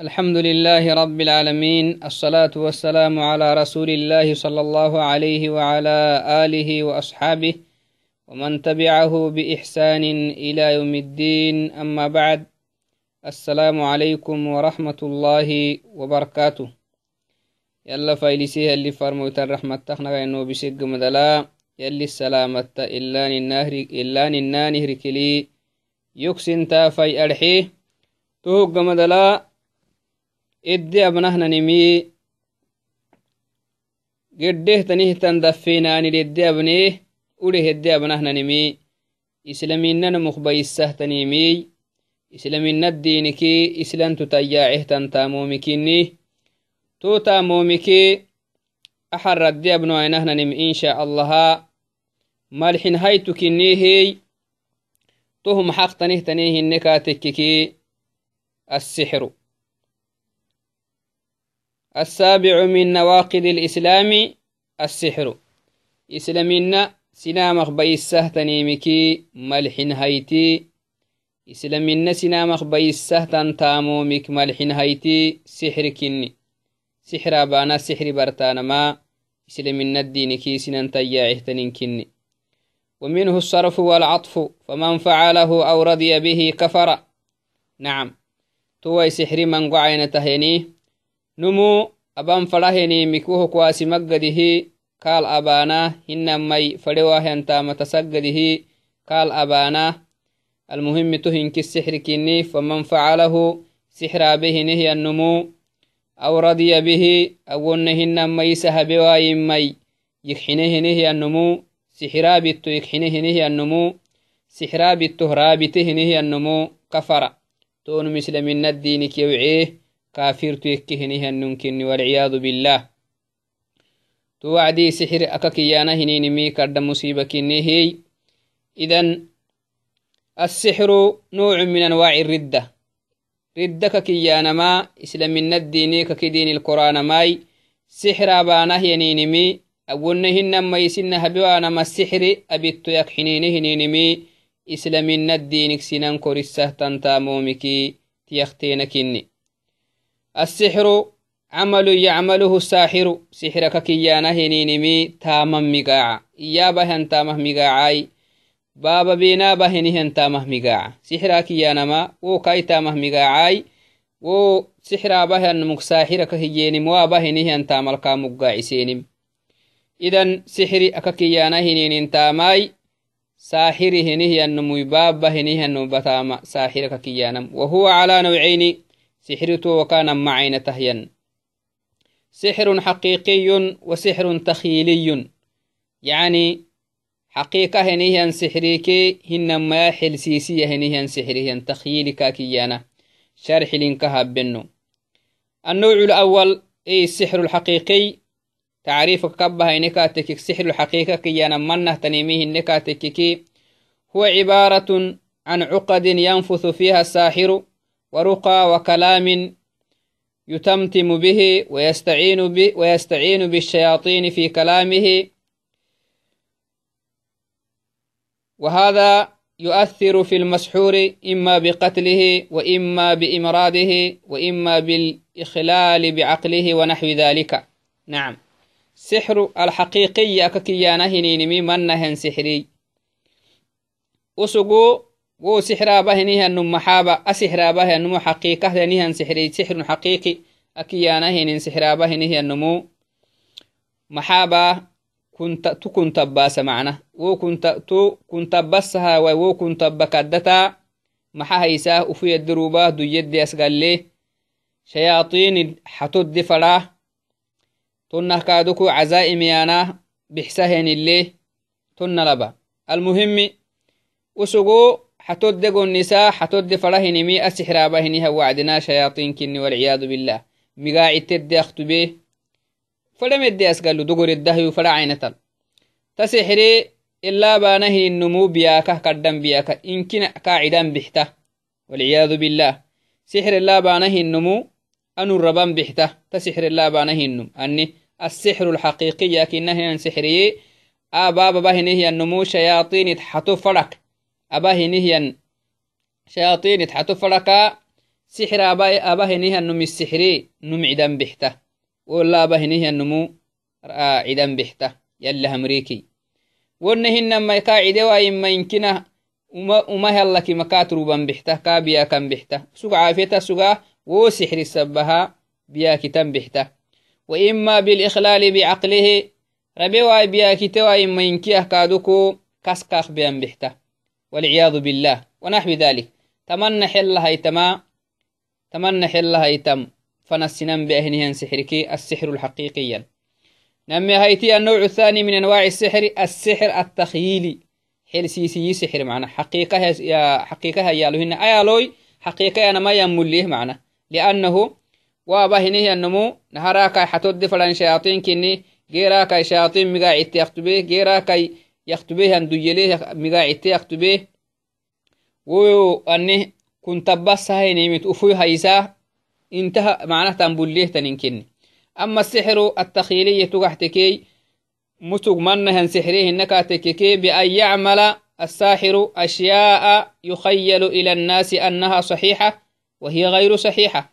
الحمد لله رب العالمين الصلاة والسلام على رسول الله صلى الله عليه وعلى آله وأصحابه ومن تبعه بإحسان إلى يوم الدين أما بعد السلام عليكم ورحمة الله وبركاته يلا فايلسيه اللي فرموت الرحمة تخنا إنه بشق مدلا يلي السلامة إلا النهر إلا النانهر كلي يكسن تافي أرحيه توق مدلا إدي أبنهننمي قده تنهتن دفيناني لدي أبنيه أوليه إدي أبنهننمي إسلاميننا مخبيسه تنيمي. إسلامينا الدينكي إسلام تتياعه تنتامومكيني تو تامومكي. أحر ردي أبنو أينهننم إن شاء الله. مالحين هايتو السابع من نواقض الإسلام السحر. إسلامنا سنامخ بيسه تنيمكي ملحن هيتي. إسلامنا سنامخ بيسه تنتامومك ملحن هيتي سحر كني. سحر بانا سحر برتانا ما إسلامنا الدينكي سنان تياعه تنين ومنه الصرف والعطف فمن فعله أو رضي به كفر. نعم. توي سحر من قعين تهينيه نمو أبان فرهني مكوه كواسي مقده قال أبانا هنمي فريواه أنت متسقده قال أبانا. المهم تهنك السحر كني فمن فعله سحر به نهي النمو. أو رضي به أو نهن مي سهب مي يكحنه نهي النمو. سحرا بتو يكحنه نهي النمو سحرا بتو رابته نهي النمو كفر تون مثل من الدين كيوعيه كافر تيكهنه النمكن والعياذ بالله. توعدي سحر أككيانا هنين مي كرد مصيبة كنهي إذن السحر نوع من أنواع الردة. ردة ككيانا ما إسلام الدين ككدين القرآن ماي. سحر أبانا هنين مي. أولنهن ما يسن هبوانا ما السحر. أبيتو يكحنين هنين مي. إسلام الدين كسنان كورسة تنتامومكي تيختينكني السحر عمل يعمله الساحر. سحرك كيانا هنينمي تاما مقاعا إيابا هن تامه مقاعاي بابا بينا بهنهن تامه مقاعا سحرا كيانا ما وكاي تامه مقاعاي و سحرا بهن مكساحرك هيينم وابهنهن تاملكا مقاعسينم إذن سحري أككيانا هنين تاماي. ساحر هنهن مباب هنهن بتاما. ساحرك كيانم وهو على نوعين. سحرت وكان معين تهين سحر حقيقي وسحر تخيلي. يعني حقيقة هنيهن سحريكي هنما حلسيسية هنيهن سحريهن تخيلك كيانا. شرح لنكها بنو النوع الأول أي السحر الحقيقي. تعريف كبها نكاتك السحر الحقيقة كيانا. منه تنيميه نكاتك هو عبارة عن عقد ينفث فيها الساحر. ورقى وكلام يتمتم به ويستعين, به ويستعين بالشياطين في كلامه. وهذا يؤثر في المسحور إما بقتله وإما بإمراده وإما بالإخلال بعقله ونحو ذلك. نعم. سحر الحقيقي أككيانه نينمي منهن سحري. أسقو wo sixraabahinihan maxaaba a sixraabahyanmu xaqiiqahdanihan sixri sixrun xaqiiqi akiyaanahinin sixraabahinihiyanmu maxaaba kunta tu kuntabbaasa macna. Wo kunta tu kuntabbasahawa wo kuntabba kaddata maxa haysaa? Ufu yeddirubah duyyedde asgalle shayaطini xatoddi fadha tonnah kaaduku cazaa'imyaana bixsahenille tonna laba. Almuhimi usugo حتود النساء حتود فرهنمي أسحرابهنها وعدنا شياطين كني والعياذ بالله. مقاعد تدي أختبه فلم يدي أسقال دقر الدهي فلا عينتل تسحري إلا بانه النمو بياكه قدام بياكه إن كنا قاعدا بحته والعياذ بالله. سحر الله بانه النمو أنو الربان بحته تسحر الله بانه النم أني السحر الحقيقي لكنه سحري آباب بهنه النمو شياطين حتو فرق أبا أبا هنيها نم السحري نم عدم بحته. ولا أبا هنيها نمو عدم بحته. يلا أمريكي. ونهن ما يقاعد وإما يمكنه. وما هلك مكاتروبا بحته. كابيا كم بحته. سوق عافيته سوق وسحر السبها بيا كتم بحته. وإما بالإخلال بعقله. ربي بيا كتوا إما ينكيه كادوكو كسكاخ بيان بحته. والعياذ بالله ونحو ذلك. تمنى حل هيتما تمنى حل هيتم فنسنن بأهنهن سحركي السحر الحقيقي. نمي هيتي النوع الثاني من أنواع السحر السحر التخييلي. حل سيسي سحر معنا. حقيقة يا حقيقة هيالوهن أيالوي حقيقة أنا ما يمليه معنا. لأنه وابهنه النمو. نهراك حتود فلان شياطين كني غيراك شياطين مقا عتي يكتبه غيراك يكتبه أن دجليه مقا عتي يكتبه وأنه كنت بس هاي نيمت أفوي هايسا انتهى معناه تنبوليه تنين أما السحر التخيلي تقحتكي متق منها سحريه النكاتككي بأن يعمل الساحر أشياء يخيل إلى الناس أنها صحيحة وهي غير صحيحة.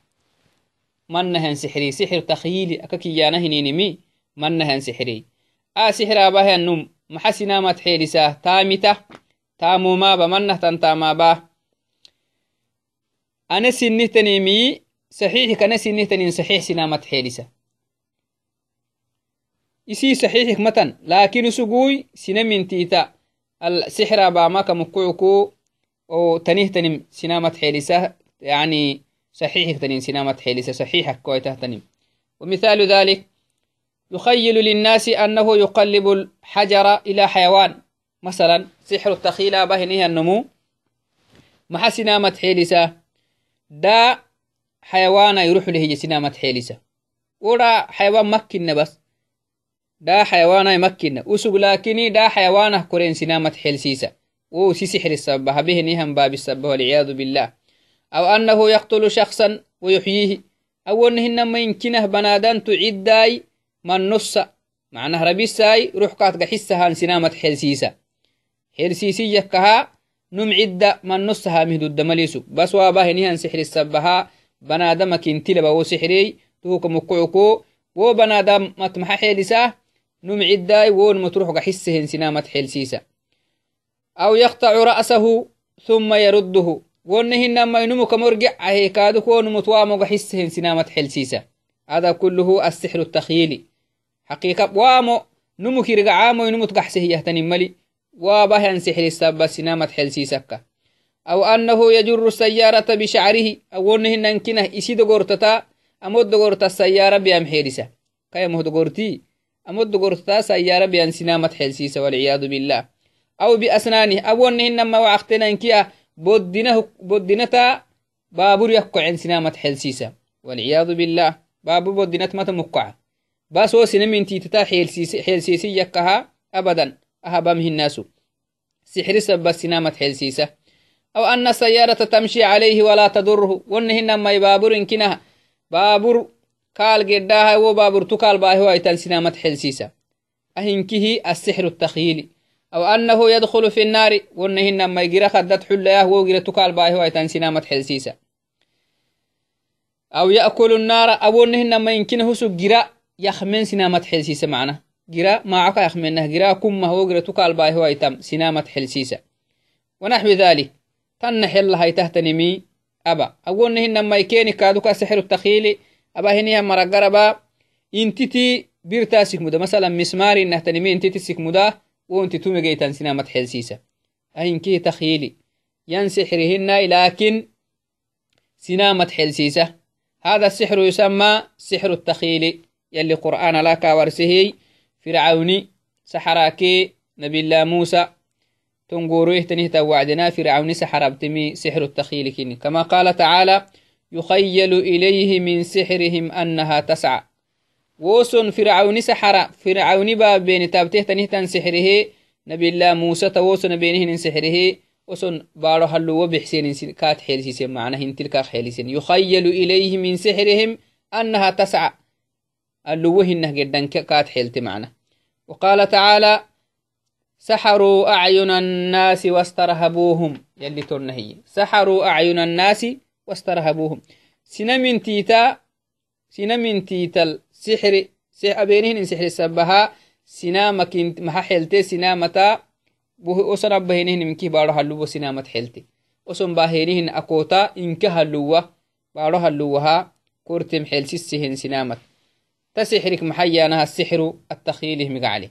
منها سحري سحر تخيلي أككيانا هنينمي منها سحري. آ سحر أباه النوم منه تنتاما با. أنا سنه تنيمي صحيح كان سنه تنين صحيح سنا ما تحيلسا. isii saxiixik matan laakin sugui sina mintiita السحر باما كمكوكو. أو تنيه تنم سنامة حيلسة يعني صحيح تنين سنامة حيلسة صحيحة كويته تنم ومثال ذلك يخيل للناس أنه يقلب الحجر إلى حيوان. مثلا سحر التخيل بهنها النمو. مع سنامة حيلسة. دا حيوان يروح له سنامة حيلسة. ولا حيوان مكن بس. دا حيوانا يمكن وسوق لكني دا حيوانا كورين سنامة حلسيسة وسي سحر السبب به نهم باب السبب والعياذ بالله. أو أنه يقتل شخصا ويحييه. أو أنه ما يمكنه بنادان تعداي من نص معناه ربي ساي روح قات قحسها سنامة حلسيسة حلسيسي يكها نم عدة من نصها مهدو الدمليسو. بس واباه نهان سحر السبها بنادمك انتلب وسحري توك مقعكو وبنادم متمح حيلساه نم عداي وون متروح قحسهن سنامة حلسيسة أو يقطع رأسه ثم يرده. ونهن ما ينمو كمرجع هيكادك ون متوامو قحسهن سنامة حلسيسة هذا كله السحر التخيلي. حقيقة وامو نمو كيرجع عامو ينمو تقحسه يهتني ملي وابهن سحر السبب سنامة حلسيسك أو أنه يجر السيارة بشعره أو أنهن أنكنه إسيد غورتتا أمود غورتا السيارة بيام حيرسة. كي مهد غورتي أمد قرطتا سيارة بيان سنامة حلسيسة والعياذ بالله. أو بأسنانه أبونهن ما وعقتنا إنكيا بودنه بودنتا بابور يقع عن سنامة حلسيسة والعياذ بالله بابو بودنت متى أهبامه الناس سحر سبب سنامة حلسيسة أو أن السيارة تمشي عليه ولا تضره. ونهن ما بابور إنكنها بابور kaal geddaha wo baaburtu kaal baahi waitan sinamat xelsiisa ahinkihi السحر التخيلي أو أنه يدخل في النار. ونهن ما يجرى خدت حلياه وجرى تكال باهي ويتان سنامة حلسيسة أو يأكل النار. أو نهن ما يخمن سنامة حلسيسة معنا. جرى ما عقا يخمنه جرى كم هو جرى تكال باهي ويتام سنامة حلسيسة ونحو ذلك. تنحل هاي تهتنمي أبا. أو نهن ما يكيني كادوك السحر التخيلي abahiniya maragaraba intiti birta sikmuda masalan mismari nahtanimi intiti sikmuda wonti tumegeytan sinamat xelsiisa ahinkihi takhili yan sixrihinai lakin sinamat xelsiisa هذا السحر يسمى سحر التخيل. يلي قرآن لك ورسهي. فرعوني سحراكي نبي الله موسى. تنقورو يهتنه توعدنا. فرعوني سحر ابتمي سحر التخيل كما قال تعالى يخيل إليه من سحرهم أنها تسعى. ووسن فرعون سحر فرعون باب بين تابته تنهتن سحره. نبي الله موسى توسن بينهن سحره. وسن بارو هلو وبحسين كات حيلسين معناه تلك حيلسين. يخيل إليه من سحرهم أنها تسعى. اللوهن جدا كات حيلت معنا. وقال تعالى سحروا أعين الناس واسترهبوهم. يلي تنهي سحروا أعين الناس واسترهبوهم. سنا من تيتا سنا من تيتل سحر أبينهن سحر السبها سنا مكين محا حلتي متا وسن أبهنهن من كي بارو هلو سنا مت حلتي وسن باهنهن أكوتا إنك هلوه بارو هلوها كورتم حلسسهن سنامت تسحرك محيانها السحر التخيله مقعلي.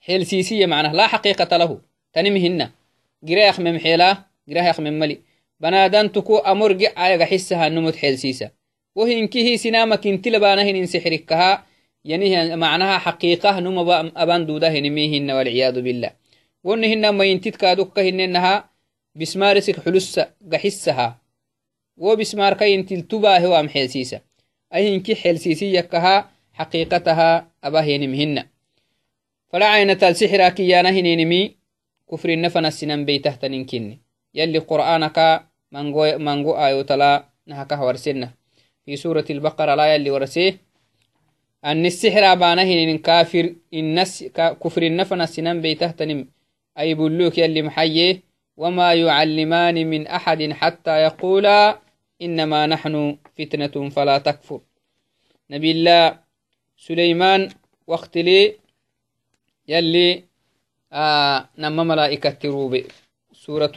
حلسيسية معناه لا حقيقة له. تنمهن قرايخ من حيلا قرايخ من ملي. بنادان تكو أمر قعايا حسها نمت حلسيسة وهي إنكي سنامك انت لبانهن إن سحركها يعني معناها حقيقة نم أبان دوده نميهن والعياذ بالله. ونهن ما ينتد كادوك هننها بسمارسك حلسة قحسها. وبسمار كين تلتبا هو أم حلسيسة أي إنكي حلسيسي يكها حقيقتها أباه نمهن فلا عين تال سحرا كيانا هنينمي كفر النفن السنن بيته تنكني يلي قرآنك منغو, منغو آيو تلا نهكه ورسنه في سورة البقرة لا يلي ورسيه. أن السحر بانه كافر النس كفر النفن السنن بيته تنم محيه فتنة فلا تكفر نبي الله سليمان وقت لي يلي آه نما ملائكة تروبي سورة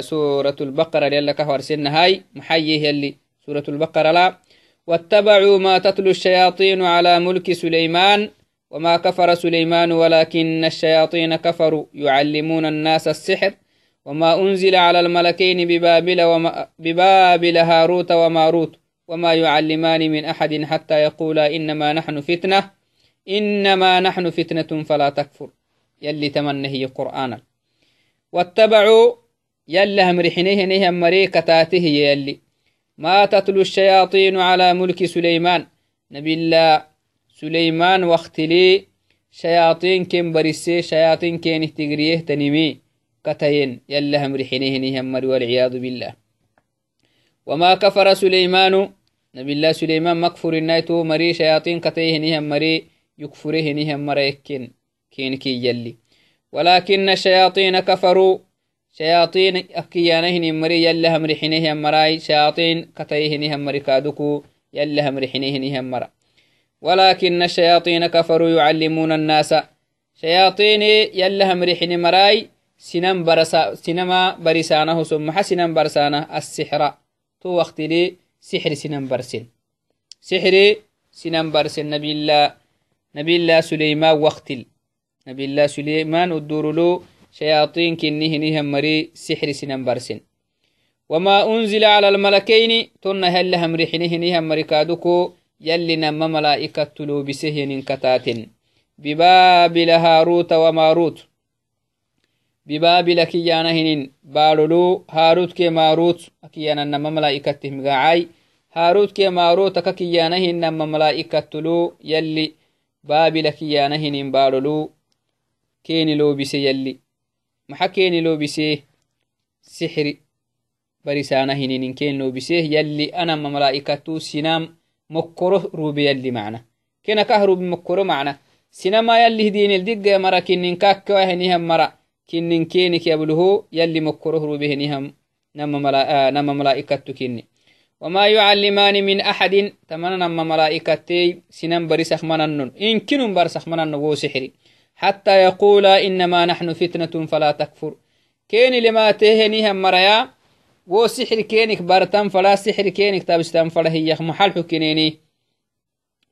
سورة البقرة يلا كهور سن هاي محييه يلي سورة البقرة لا واتبعوا ما تتلو الشياطين على ملك سليمان وما كفر سليمان ولكن الشياطين كفروا يعلمون الناس السحر وما أنزل على الملكين ببابل, وما ببابل هاروت وماروت وما يعلمان من أحد حتى يقولا إنما نحن فتنة إنما نحن فتنة فلا تكفر. يلي تمنى هي قرآنا. واتبعوا يلا مرحنيه نيه مريكتاته يلي. ما تتلو الشياطين على ملك سليمان. نبي الله سليمان واختلي شياطين كم برسي شياطين كين تجريه تنمي. كتين يلا هم رحينيه هم والعياذ بالله. وما كفر سليمان مري يكفره نهم مريكين كين كي يلي. ولكن الشياطين كفروا. شياطين أكيانهن مري يلا هم رحينيه مراي. شياطين كتيه نهم مري كادوكو يلا هم رحينيه نهم مرا. ولكن الشياطين كفروا يعلمون الناس. شياطين يلا هم رحين مراي. sinan barasa sinama barisaanahu somaxa sinan barsaana assixra to waktili sixri sinan barsin sixri sinan barsin nabila nabila suleiman waktil nabila suleiman udurulu shayaطin kinihinihan mari sixri sinan barsin وما أنزل على الملكين تن هل همرحنهنها مركادكو يلي نما ملائكة تلوبسهن كتات ببابل هاروت وماروت ببابل كيانا هنين. بارلو هاروت كي ماروت كيانا نما ملائكة مقاعي هاروت كي ماروت كيانا هن نما ملائكة تلو. يلي بابل كيانا هنين بارلو كيني لو بسي يلي. محا كيني لو بسي سحر برسانا هنين. كين لو بسي يلي أنا ملائكة سنام مكره روبي يلي معنا. كنا كهرب مكره معنا. سينما يلي هدين الدقة مرا كنين يلي مكره بهنهم نما, ملا... آه نما ملائكة كني وما يعلمان من أحد تمنى نما ملائكتي سنن برسخ منن إن كنن برسخ منن سحري حتى يقول إنما نحن فتنة فلا تكفر كيني لما تهنيهم مريا وو سحر كينك برتم فلا سحر كينك تابستم فلا هي محل حكينيني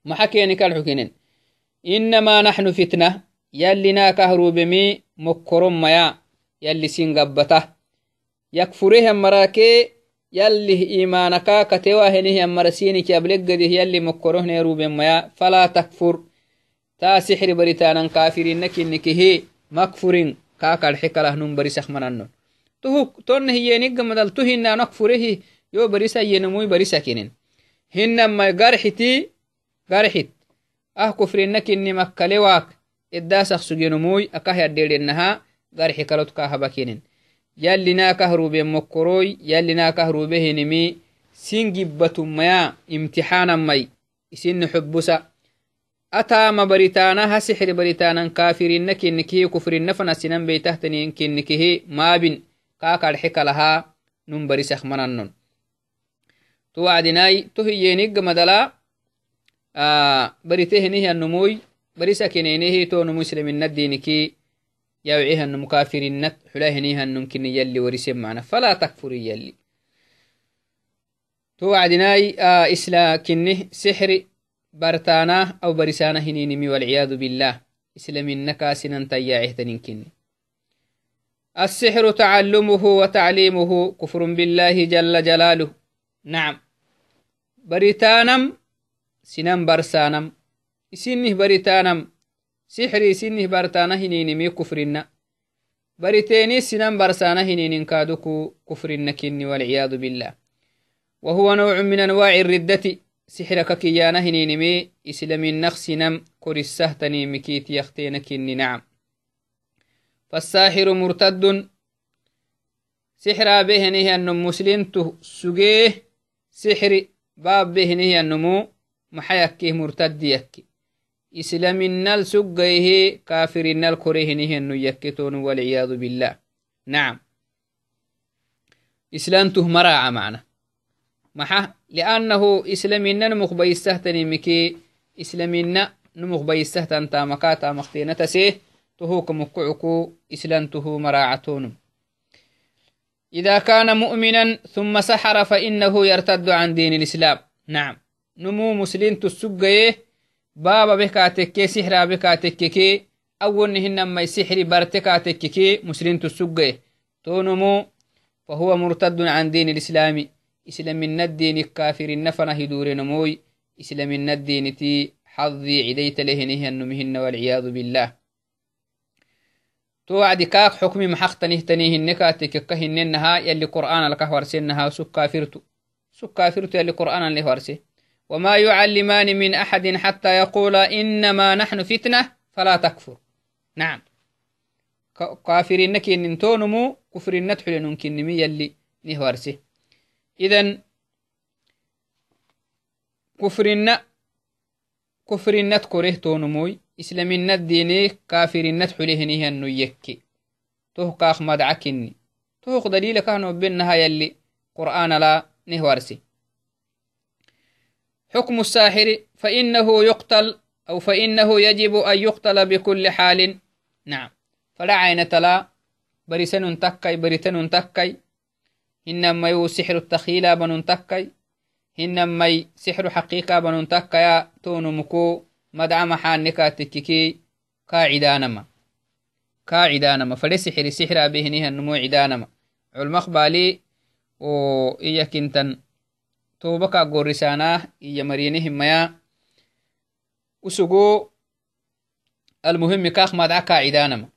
محكينك الحكينين إنما نحن فتنة يلي ناكهرو بمي مكرم ميا يلي سنقبته يكفره مراكي يلي إيمانكا كتوا هنه مرسينك يبلغده يلي مكره نيرو بميا فلا تكفر تا سحر بريتانا كافرين نكنك هي مكفرين كاكا الحكرة نم بريسخ مننن تهو تون هي نيجا مدل تهنا نكفره يو بريسا ينموي بريسا كنين هنما قرحتي قرحت أه كفرين نكني مكالواك iddaasaq sugenumuy akah yaddheedhennaha garxi kalotkaa habakinen yallinakah ruben mokkoroy yallinakah rube hinimi singibbatumaya imtixaanamay isinni xubusa ataama baritaanaha sixri baritaanan kaafirinna kinnikihi kufrinna fanasinan beytahtanin kinnikihi maabin kaa kadxe kalahaa nun barisak manannon to wacdinai to hiyenigga madala baritehenihyanumuy barisakenenehi to numu islaminadiniki yawcihanum kafirinat xulahenihannum kini yalli warisen mana fala takfuri yalli to wacdinai isla kini sixri bartana au barisana hininimi walciyadu billah islamina kasinan tayyacehtanin kini السحر تعلمه وتعليمه كفر بالله جل جلاله نعم بريتانم سنم برسانم إسنه بريتانم سحري سنه برتانا هنينمي كفرنا بريتيني سنم برسانا هنين كادوكو كفرنا كني والعياذ بالله وهو نوع من أنواع الردة سحرك كيانا هنينمي إسلام النخس نم كرسه تنيمكيت يختين كني نعم فالساحر مرتد سحر بهنه أنه مسلمته سجيه سحر باب بهنه أنمو محيكه مرتد يكي يكتون والعياذ بالله نعم إسلامته مراعى معنا محا لأنه إسلامنا نمخ بيستهتني مكي إسلامنا نمخ بيستهتن تامكاتا مختينة سيه تهوك مكعكو إسلامته مراعتون إذا كان مؤمنا ثم سحر فإنه يرتد عن دين الإسلام نعم نمو مسلم تسجيه بابا بكاتك سحر بكاتككي أول نهن ما سحر برتكاتككي مسلم تسجيه تونمو فهو مرتد عن دين الإسلام إسلام من الدين الكافر النفن هدور نموي إسلام من الدين تي حظي عديت لهنه النمهن والعياذ بالله تو وعد كاك حكمي محقتنه تنيه النكاتك كهننها يلي قرآن لك ورسنها سك كافرتو وما يعلمان من أحد حتى يقول إنما نحن فتنة فلا تكفر. نعم. كافرين كين نتونمو كفر النتحل نمكن يلي نهورسه إذن كفر النت كفر النت كره تونموي إسلامنا الديني كافرنا حليهنه أنو يكي توه كاخ مدعكني توه دليل كانوا بينها يلي قرآن لا نهوارسي حكم الساحر فإنه يقتل أو فإنه يجب أن يقتل بكل حال. نعم. فلا عين تلا. برسن تكي برتن تكي إنما يو سحر التخيل بن تكي إنما سحر حقيقة بن تكي تون مكو. مدعى محانكا تككي كا عدانما كا عدانما فلي سحر سحر بهنها النمو عدانما علمخ بالي و إيا كنتن توبكا قرساناه إيا مرينهم ميا وسقو المهم كاخ مدعى كا عدانما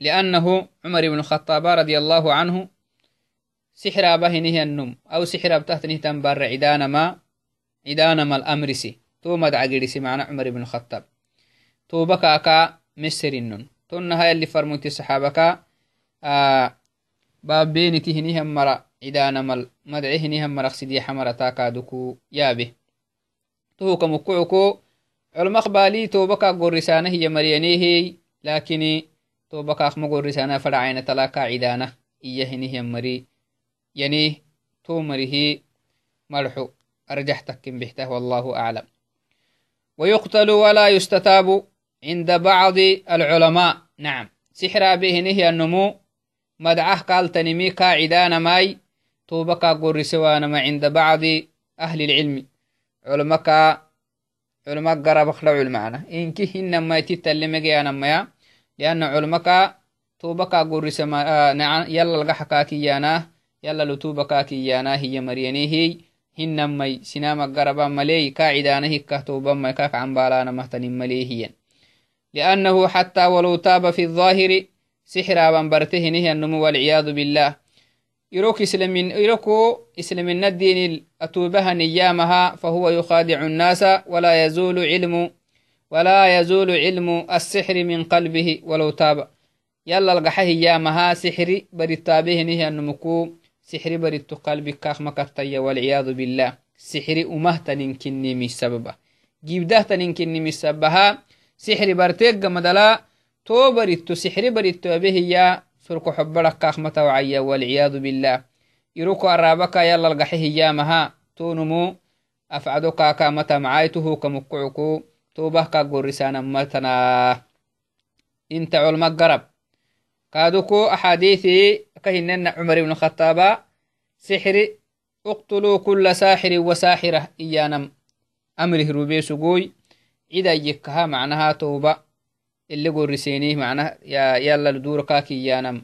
لأنه عمر بن الخطاب رضي الله عنه سحر بهنه النم أو سحر بتهتنه تنبر عدانما عدانما الأمرسي تو مدعقرسي معنا عمر بن الخطاب۔ تو بكاكا مسرنن تنها يلي فرموتي الصحابكا آه باب بينتي هنيهم مرا۔ كمكوعكو علماء بالي تو بكا قرسانه هي مريانيه لكن تو بكا أخمو قرسانه فرعين تلاكا عدانا إيه هنيهم مري. يعني تو مريه مرحو أرجح تكن بحته والله أعلم. ويقتل ولا يستتاب عند بعض العلماء. نعم. سحر به نهي النمو مدعه قال تنمي قاعدان ماي. توبك قرسوان ما عند بعض أهل العلم. علمك علماء قرب خلع المعنى إنك إنما يتتلمي أنا ما لأن علمك توبك قرس ما آه نعم يلا القحكا كيانا يلا لتوبك كيانا هي مريني هي. hinamai sinama garaba maley kacidana hikkahtobanmai kak cambalana mahtanin malehiyan لأنه حتى ولو تاب في الظاهر سحرا بنبرته النمو والعياذ بالله. يروك إسلامين يروكو إسلامين الدين أتوبها نيامها فهو يخادع الناس ولا يزول علم ولا يزول علم السحر من قلبه ولو تاب. يلا القحه يامها سحري بريتابه نهي النمكو. سحري بريتو قلبك كاخ مكرتيا والعياذ بالله. سحري أمهتنين كني من سببه. جيبدهتنين كني من سببها. سحري برتيق مدلا. تو بريتو سحري بريتو به يا سرق حبرك كاخ متوعيا والعياذ بالله. يروكو أرابك يلا القحيه يامها تونمو أفعدو كاكا متى معايته كمكعكو. توبه كا قرسانا متنا إنت علم قرب كادوكو أحاديثي كهنن عمر بن الخطاب. سحر اقتلوا كل ساحر وساحرة إيانم. أمره روبي سقوي إذا يكها معناها توبة. اللي قرسينيه معناها يا يلا لدور كاكي إيانم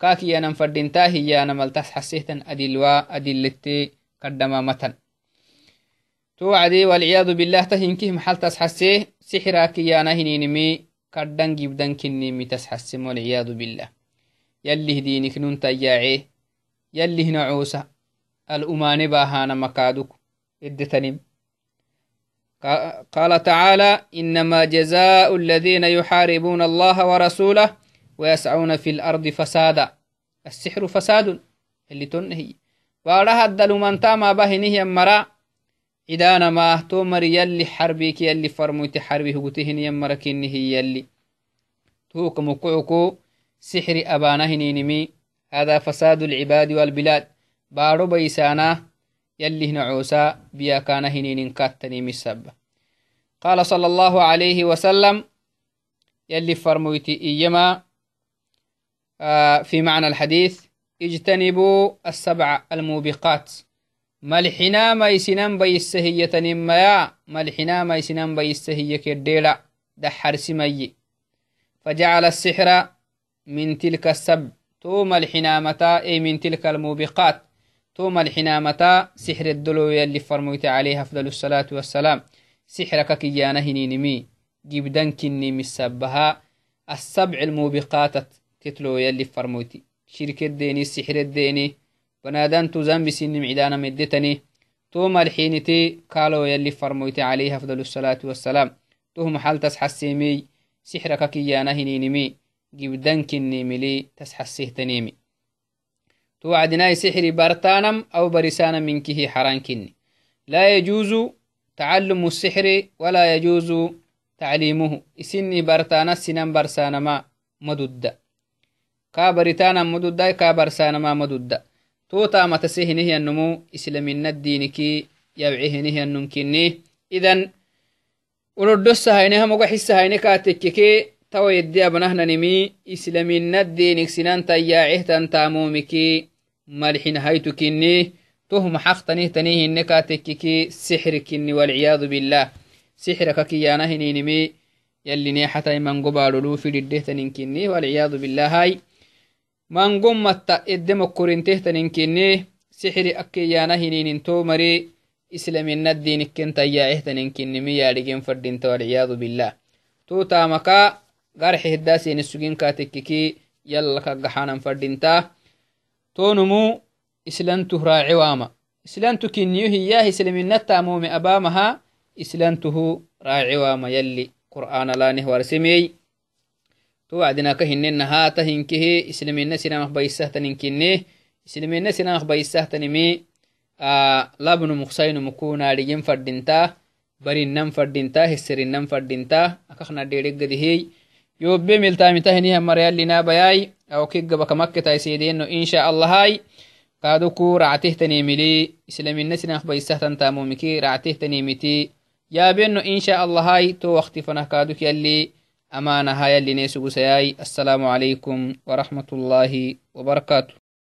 كاكي إيانم فردينتا إيانم التس حسيتن أدلوا أدلتي قدما متن. توعدي والعياذ بالله تهنكه محل تسحسيه سحراك إيانا هنينمي كردن جبدن كنيمي تسحسم والعياذ بالله. يلي دينك نون تياعيه يلي نعوسة. الأمان باهانا مكادك إدتنم. قال تعالى إنما جزاء الذين يحاربون الله ورسوله ويسعون في الأرض فسادا. السحر فساد اللي تنهي. وأرها الدلو من تاما بهنه يمرا إذا ما تومر يلي حربيك يلي فرموت حربي هقتهن يمرا كنه يلي. توك مقعكو سحر أبانا هنينمي هذا فساد العباد والبلاد. بارو بيسانا يلي نعوسا بيا كان هنين كاتني مسبة قال صلى الله عليه وسلم يلي فرمويتي إيما آه في معنى الحديث اجتنبوا السبع الموبقات. ملحنا ما يسنان بيسهية نميا ملحنا ما يسنان بيسهية كديلا دحر سمي فجعل السحر من تلك السبع توم الحنامتا أي من تلك الموبقات. توم الحنامتا سحر الدلو يلي فرميت عليه أفضل الصلاة والسلام. سحرك كيانا هنينمي جبدن كني مسبها السبع الموبقات تتلو يلي فرميتي شركة ديني سحر الديني. بنادان تزام سن معدانا مدتني. توم الحينتي قالوا يلي فرميت عليه أفضل الصلاة والسلام. توم حال تسحسيمي سحرك كيانا هنينمي جبدن كني ملي تسحسيه تنيمي توعدناي سحر بارتانم أو برسانا منكه حران كني لا يجوز تعلم السحر ولا يجوز تعليمه. إسني بارتانا سنن برسانا ما مدد. كا بريتانا مدد كا برسانا ما مدد. توتا متسهنه النمو إسلامنا الدينكي يبعهنه النمكني إذن ولدس هاينها مقحس هاينكا تككي tawa yeddi abnahnanimi islaminaddinik sinantayyaacehtan taamumiki malxin haytu kinni tuhma xaqtanihtanih hinne kaa tekkiki sixri kinni walciyadu billah sixraka kiyana hininimi yallineexatai mango baadholu fidhiddehtanin kinni walciyadu billahai mangon matta edde mokkorintehtanin kinni sixri akkiyana hininin to mari islaminaddiinikken tayyaacehtanin kinnimi yaadhigen fadhinta walciyadu billah to taamaka garxe heddaaseni suginkaa tekkiki yalla kaggaxanan fadhintaa tonumu islantuh raace waama islantu kinniyo hiyaah islaminattaamume abaamaha islantuhu raace waama yalli qur'aana laanih warsemey to wacdinaka hinena haata hinkehe islamina sinamak baisahtanin kinne islamina sinamak baisahtanimi labnu muqsaynumukunaadhigen fadhintaa barinan fadhintaa heserinan fadhintaa akakna dhereggadihey yobe miltamitahinihan marayalinabayai awkiggabakamakketaisedeno insha allahai kaduku ractehtanimili islamina sinah baisahtantamumiki ractehtanimiti yaabeno insha allahai to wakti fanah kaduk yalli amanaha yallinesugusayai assalamu alaikum warahmatullahi wabarakatuh